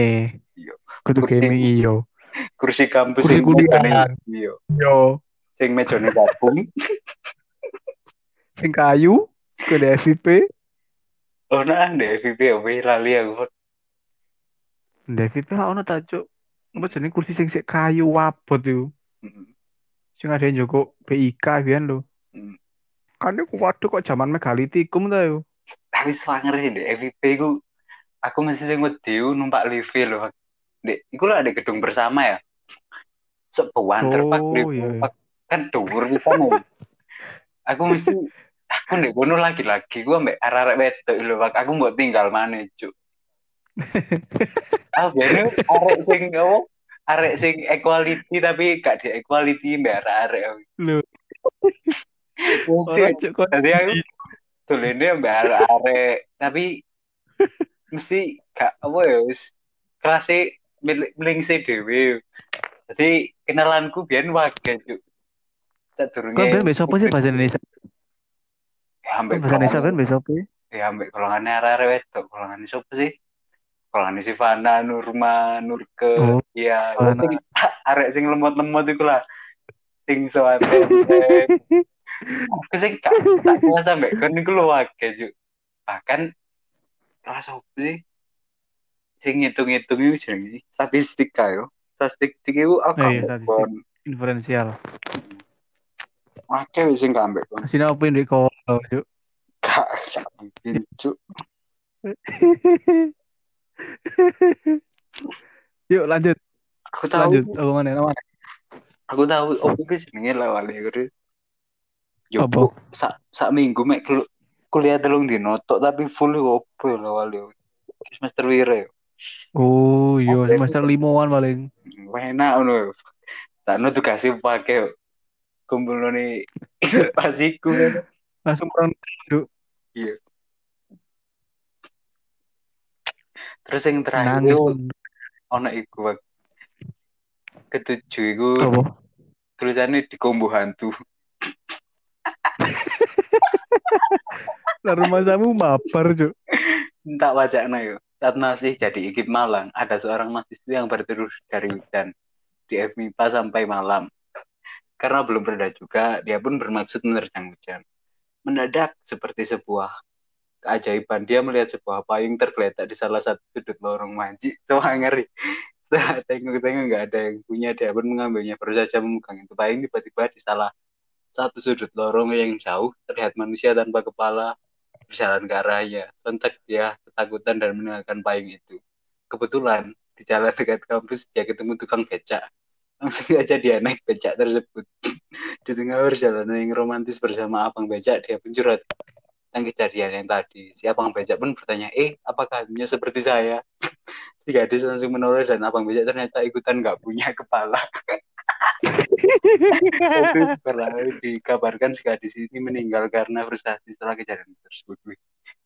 Iya. Kudu gaming iyo. Kursi kampus Kursi mejane- Iya. Yo, Sing mejane gabung. sing kayu, ke DVP. Oh nah, FVP apa ya? lali aku. DVP lah ono ta, cuk. Apa jenenge kursi sing sik kayu wabot yo. Mm, Sing ada yang joko PIK biyen lho. mm. Kan iku waduh kok zaman megalitikum ta yo. Tapi swanger sih deh FVP ku. Aku masih sing wedi numpak lift lho. Dek, iku lah ada gedung bersama ya. Sebuah terpak Oh, lift iya, iya. kan dhuwur di sana. Aku mesti aku nek kono lagi-lagi gua ambek arek-arek wedok lho, Pak. Aku mbok tinggal maneh, Cuk. Ah, biar arek sing apa? Arek sing equality tapi gak di equality mbak arek-arek. Lho, Mesti kok. Jadi aku dolene mbak arek-arek tapi mesti gak apa ya wis kelasnya melingse dhewe. Jadi kenalanku biyen wage cuk. Tak Kok ben besok sih bahasa Indonesia? Ya, ambek Bahasa Indonesia kan besok apa? Ya ambek golongannya arek-arek wedok, golongannya siapa sih? Si Fana, Nurma, Nurke, Oh, ya, sing arek sing lemot-lemot iku lah. Sing soate. Aku gak tak kuasa sampe kon iku lho akeh juk. Bahkan apa sih? Sing ngitung-ngitung iku jenenge statistika yo. Statistik iku aku Oh, iya, statistik. kon. Inferensial. Akeh wis sing ambek kon. Apa yang di kau, cuk? Gak gak mungkin juk. Yuk lanjut, Aku tahu lanjut. Apa mana? Mana? aku tahu opo ki jenenge lawale kuwi. Yo Apa? sak sak minggu mek kuliah telung dino tok tapi full opo ya lawale. Semester wire yo. Oh iya, Oke. semester limoan paling. Enak ngono. Sakno tugasnya pake yo. Kumpul nih pasiku. Langsung perang Terus yang terakhir nangis. ono iku ketujuh itu Apa? tulisannya di kombo hantu. Lah rumah kamu mabar, Cuk. Tak wajahnya yo. Saat masih jadi ikip Malang, ada seorang mahasiswa yang berterus dari hujan di FMIPA sampai malam. Karena belum reda juga, dia pun bermaksud menerjang hujan. Mendadak seperti sebuah keajaiban, dia melihat sebuah payung tergeletak di salah satu sudut lorong manji. Wah ngeri. Tengok-tengok nggak ada yang punya, dia pun mengambilnya. Baru saja memegang itu payung, tiba-tiba di salah satu sudut lorong yang jauh, terlihat manusia tanpa kepala berjalan ke arahnya. Sontak dia ketakutan dan meninggalkan payung itu. Kebetulan di jalan dekat kampus dia ketemu tukang becak. Langsung aja dia naik becak tersebut. di tengah perjalanan yang romantis bersama abang becak, dia pun curhat tentang kejadian yang tadi. Si abang becak pun bertanya, eh apakah hanya seperti saya? si gadis langsung menoleh dan abang becak ternyata ikutan nggak punya kepala. itu pernah dikabarkan si gadis ini meninggal karena frustasi setelah kejadian tersebut.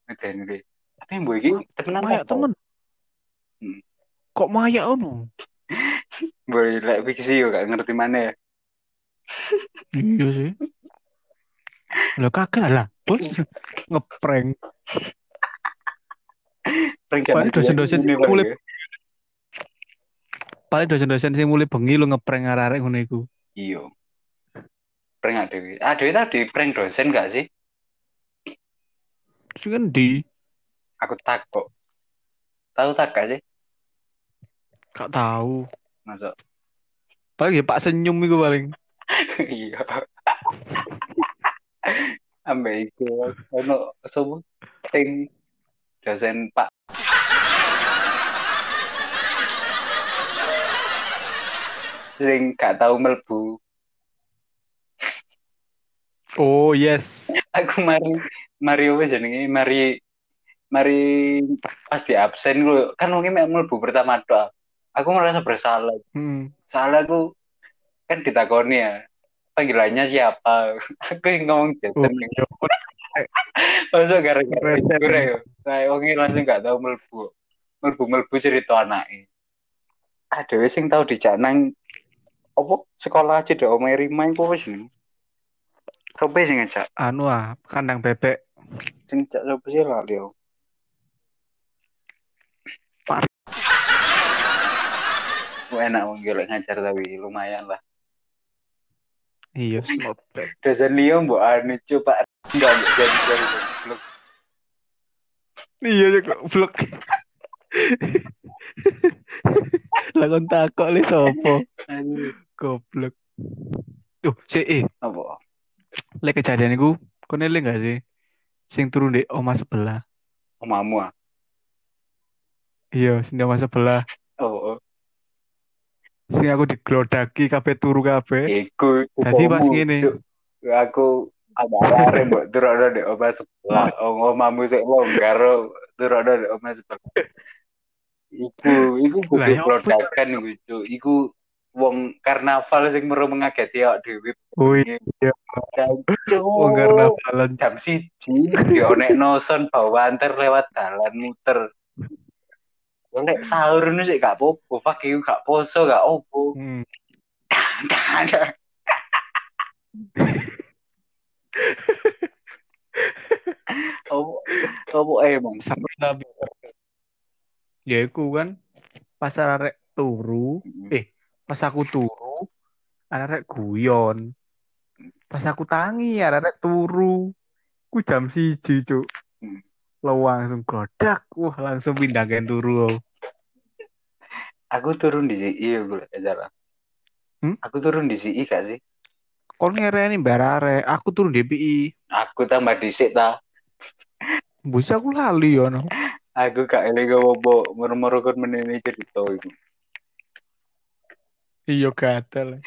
Ngeden wih. Tapi yang ini temenan Mayak apa? temen. Hmm. Kok mayak ono? Boleh lek fiksi yo gak ngerti mana ya. Iya sih. Lah kagak lah. Bos ngeprank. Paling dosen-dosen ini mulai- Paling dosen-dosen sing mulai bengi lo ngeprank arek-arek ngono iku. Iya. Prank gak Dewi. Ah, Dewi tadi prank dosen gak sih? Sing endi? Aku takut. Tahu tak gak sih? Gak tahu. Masuk. Paling ya Pak senyum iku paling. iya. Ambek iku ono sopo sing dosen Pak sing gak tahu melbu. Oh, yes. Aku mari mari apa jenenge? Mari mari pas di absen gue kan mungkin melbu pertama doa. Aku merasa bersalah. Hmm. Soalnya aku kan ditakoni ya. Panggilannya siapa? Aku yang ngomong Oh, Jason. iya. Gara-gara Keren. itu ya. Kayak wong iki langsung gak tahu melbu. Melbu-melbu cerita anake. Ah dhewe sing tau dijak nang apa sekolah aja deh Rima iku wis jenenge. Sopo sing ngajak? Anu ah, kandang bebek. Sing ngajak sopo sih lali aku. Pak. Enak wong iki lek ngajar tapi lumayan lah. Iya, not bad. Dosen Leo mbok anu coba enggak mbok jadi jadi goblok. Iya, kok vlog. Lah kon takok le sopo? Goblok. Duh, si eh, apa? lek kejadian iku kon eling gak sih? Sing turun di oma sebelah. Omamu ah. Iya, sing di oma sebelah. Oh, oh. Sing aku diglodaki kabeh turu kabeh. Iku Jadi pas ngene. Aku agak lari mbok turokno di omah sebelah. Oh, omamu sik longgar turokno di omah sebelah. Iku, iku kudu ya apa? produkan iku. Iku wong karnaval sing meru mengageti awak dhewe. Oh iya, Cuk. wong karnavalan. jam siji dionekno son bawa antar lewat dalan muter. Lek sahur nu sik gak popo, you gak poso gak opo. Hmm. Opo opo emang Seru tapi. Ya iku kan pas arek turu, eh pas aku turu, arek guyon. Pas aku tangi arek turu. Ku jam siji, Cuk. Lo langsung godak, wah langsung pindah ke turu. Aku turun di sini, iya gue jalan. Hmm? Aku turun di sini gak sih? Kon ngereni mbak arek, aku turun di PI. Aku tambah dhisik ta. Bisa aku lali ya no. Aku gak eling apa moro-moro kon menene cerita iku. Iya gatel.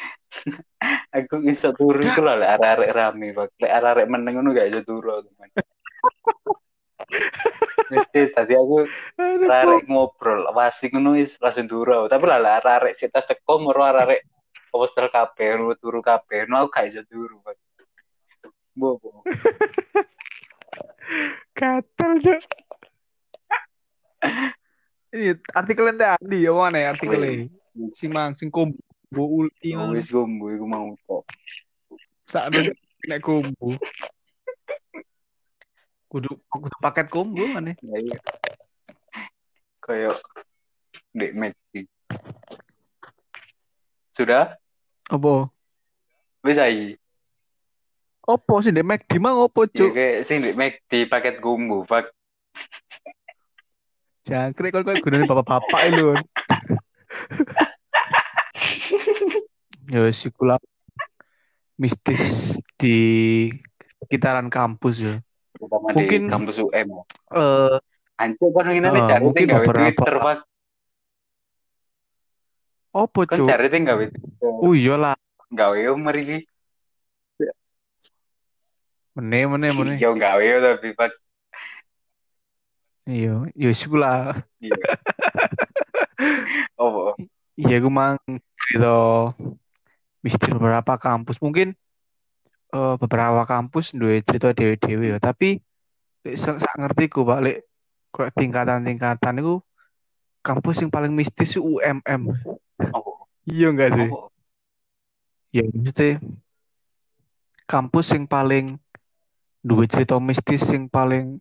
Aku iso turun iku lah lek arek-arek rame, Pak. Lek arek-arek meneng ngono gak iso turu. Mesti tadi aku arek ngobrol, wasi ngono wis langsung turu. Tapi lah lek arek sik tas teko moro arek hostel kabeh, turu kabeh. Aku gak iso turu, Pak. Bo, bo. gatel Cuk. Ini artikel ente Andi ya mana ya artikelnya? Sing mang sing Gumbu ulti man. wis gombo iku mau kok. Sakno nek gumbu. Kudu kudu paket combo mana? Ya iya. Kayak Dek McD. Sudah? Apa? Wis ae. Opo sih Dek McD mang opo Ya cuk? kayak sing Dek McD paket gombo, Pak. Jangkrik kok kok gunane bapak-bapak itu. Ya wis iku lah. mistis di sekitaran kampus ya. Terutama Mungkin- di kampus UM. Eh Anjir kan ngene Ah, cari mungkin beberapa- Twitter, Pak. opo Kan cuk? cari tinggal Twitter. Oh iya lah. Gawe yo mriki. Mene mene mene. Yo gawe yo tapi Pak. Iya, ya wis iku lah. Iya. Oh, Iya, gue mang cerita mistis beberapa kampus. Mungkin eh, beberapa kampus duwe cerita dewe-dewe ya, tapi lek sak ngerti ku Pak, lek kok tingkatan-tingkatan itu kampus yang paling mistis UMM. oh, Iya enggak sih? oh. Ya maksudnya kampus yang paling duwe cerita mistis yang paling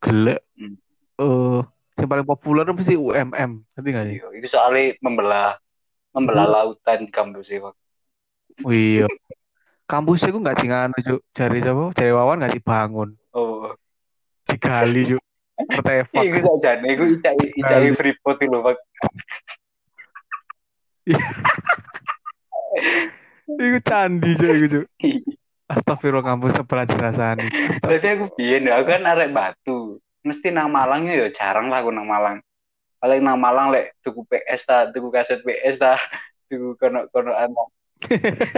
gelek Hmm. eh yang paling populer pasti UMM. Ngerti enggak sih? Iya, itu soalnya membelah membelah Hmm. lautan kampus Pak. Oh iya. Kampusnya gue nggak dengan Cuk. Dari siapa? Dari Wawan nggak dibangun. Oh. Digali, Cuk. Artefak. Iku tak jane iku icai icai Freeport itu Pak. Iku candi, Cuk. Iku, Cuk. Astagfirullah kampus sebelah dirasani. Berarti aku biyen ya, aku kan arek Batu. Mesti nang Malang ya jarang lah aku nang Malang. Paling nang Malang lek tuku PS ta, tuku kaset PS ta, tuku kono-kono anak.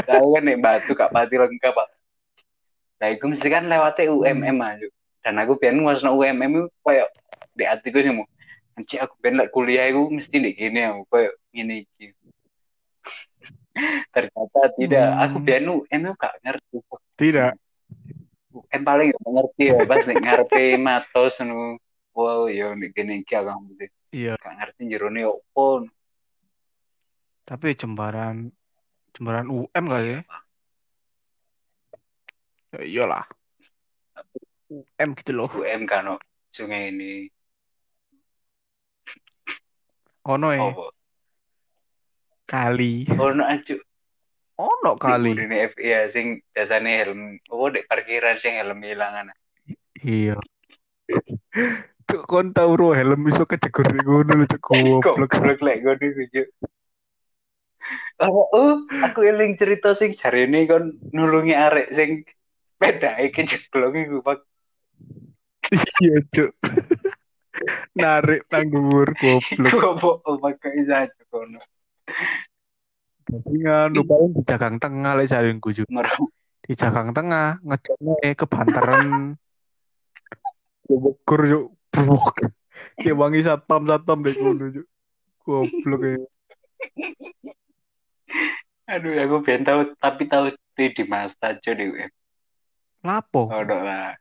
Kan nek Batu gak pati lengkap, Pak. Nah, iku mesti kan lewatnya UMM aja. Dan aku biyen masuk UMM itu koyo di hatiku sih mau. Anci aku lek kuliah iku mesti nek gini aku koyo ngene iki. Ternyata tidak. Hmm. Aku biyen UM itu gak ngerti. Tidak. Em paling gak ngerti ya pas nek ngarepe matos nu wow yo nek kene iki akang putih Iya. gak ngerti jerone opo Tapi jembaran jembaran UM kali ya. Ya iyalah. UM gitu loh. UM kan no sungai ini Ono ya. opo Kali. ono aja Ono kali. ini FIA sing biasane helm opo dek parkiran sing helm hilangan Iya. Cuk kon tau ro helm iso kejegur ngono lho cuk goblok. goblok lek ngono iku Cuk. Oh, oh, aku eling cerita sing jarene kon nulungi arek sing pedake kejeblok iku Pak. Iya cuk. Narik tanggur goblok. Goblok oh pakai saja kono. Tapi nganu paling di jagang tengah lek cuk. Merem Di jagang tengah ngejone kebanteran. Goblok cuk. Buak. Kayak wangi satpam satpam deh ngono cuk. Goblok ya. Aduh, aku pengen tahu, tapi tahu di di masa di UM. Lapo? Ono lah.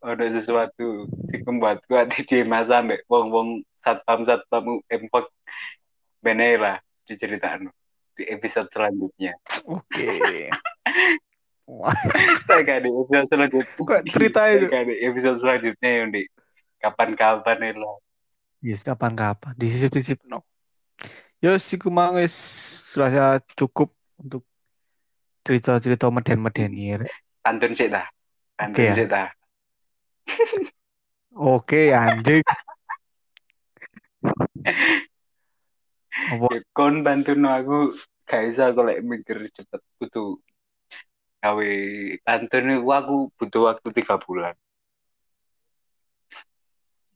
Ono sesuatu sing membuatku hati di masa ambek wong-wong satpam satpam pak bene lah diceritakan di episode selanjutnya. Oke. Wah, Saya gak di episode selanjutnya. kok Saya cuk. gak di episode selanjutnya yang di kapan-kapan nih lah. Yes, kapan-kapan. Disisip-sisip no. Yo si kumang wis rasa cukup untuk cerita-cerita meden-meden ini. Pantun sih dah. Pantun Oke ya. sih dah. Oke, anjing. Apa? Ya, kon bantu aku gak bisa aku lek mikir cepet kudu gawe pantun itu aku butuh waktu tiga bulan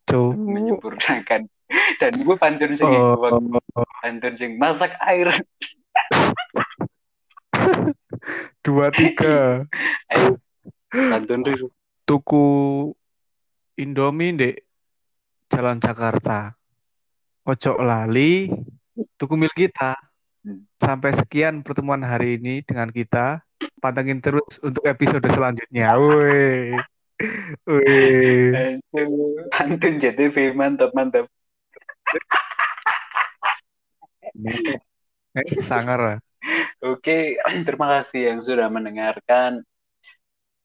Cuk. menyempurnakan dan gue pantun sing Oh, pantun sing masak air dua tiga ayo pantun itu tuku Indomie dek Jalan Jakarta. Ojo lali tuku mil kita. Hmm. Sampai sekian pertemuan hari ini dengan kita. Pantengin terus untuk episode selanjutnya. Woi. Pantun JTV mantap mantap sangar. Oke, terima kasih yang sudah mendengarkan.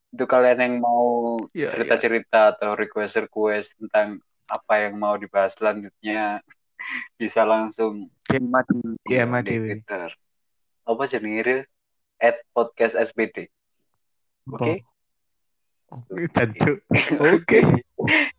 Untuk kalian yang mau Iya, iya. cerita-cerita atau request-request tentang apa yang mau dibahas selanjutnya, bisa langsung DM di DM di Dewi. Twitter. Apa jenenge? At podcast SBD. Oke. Jancuk. Oke.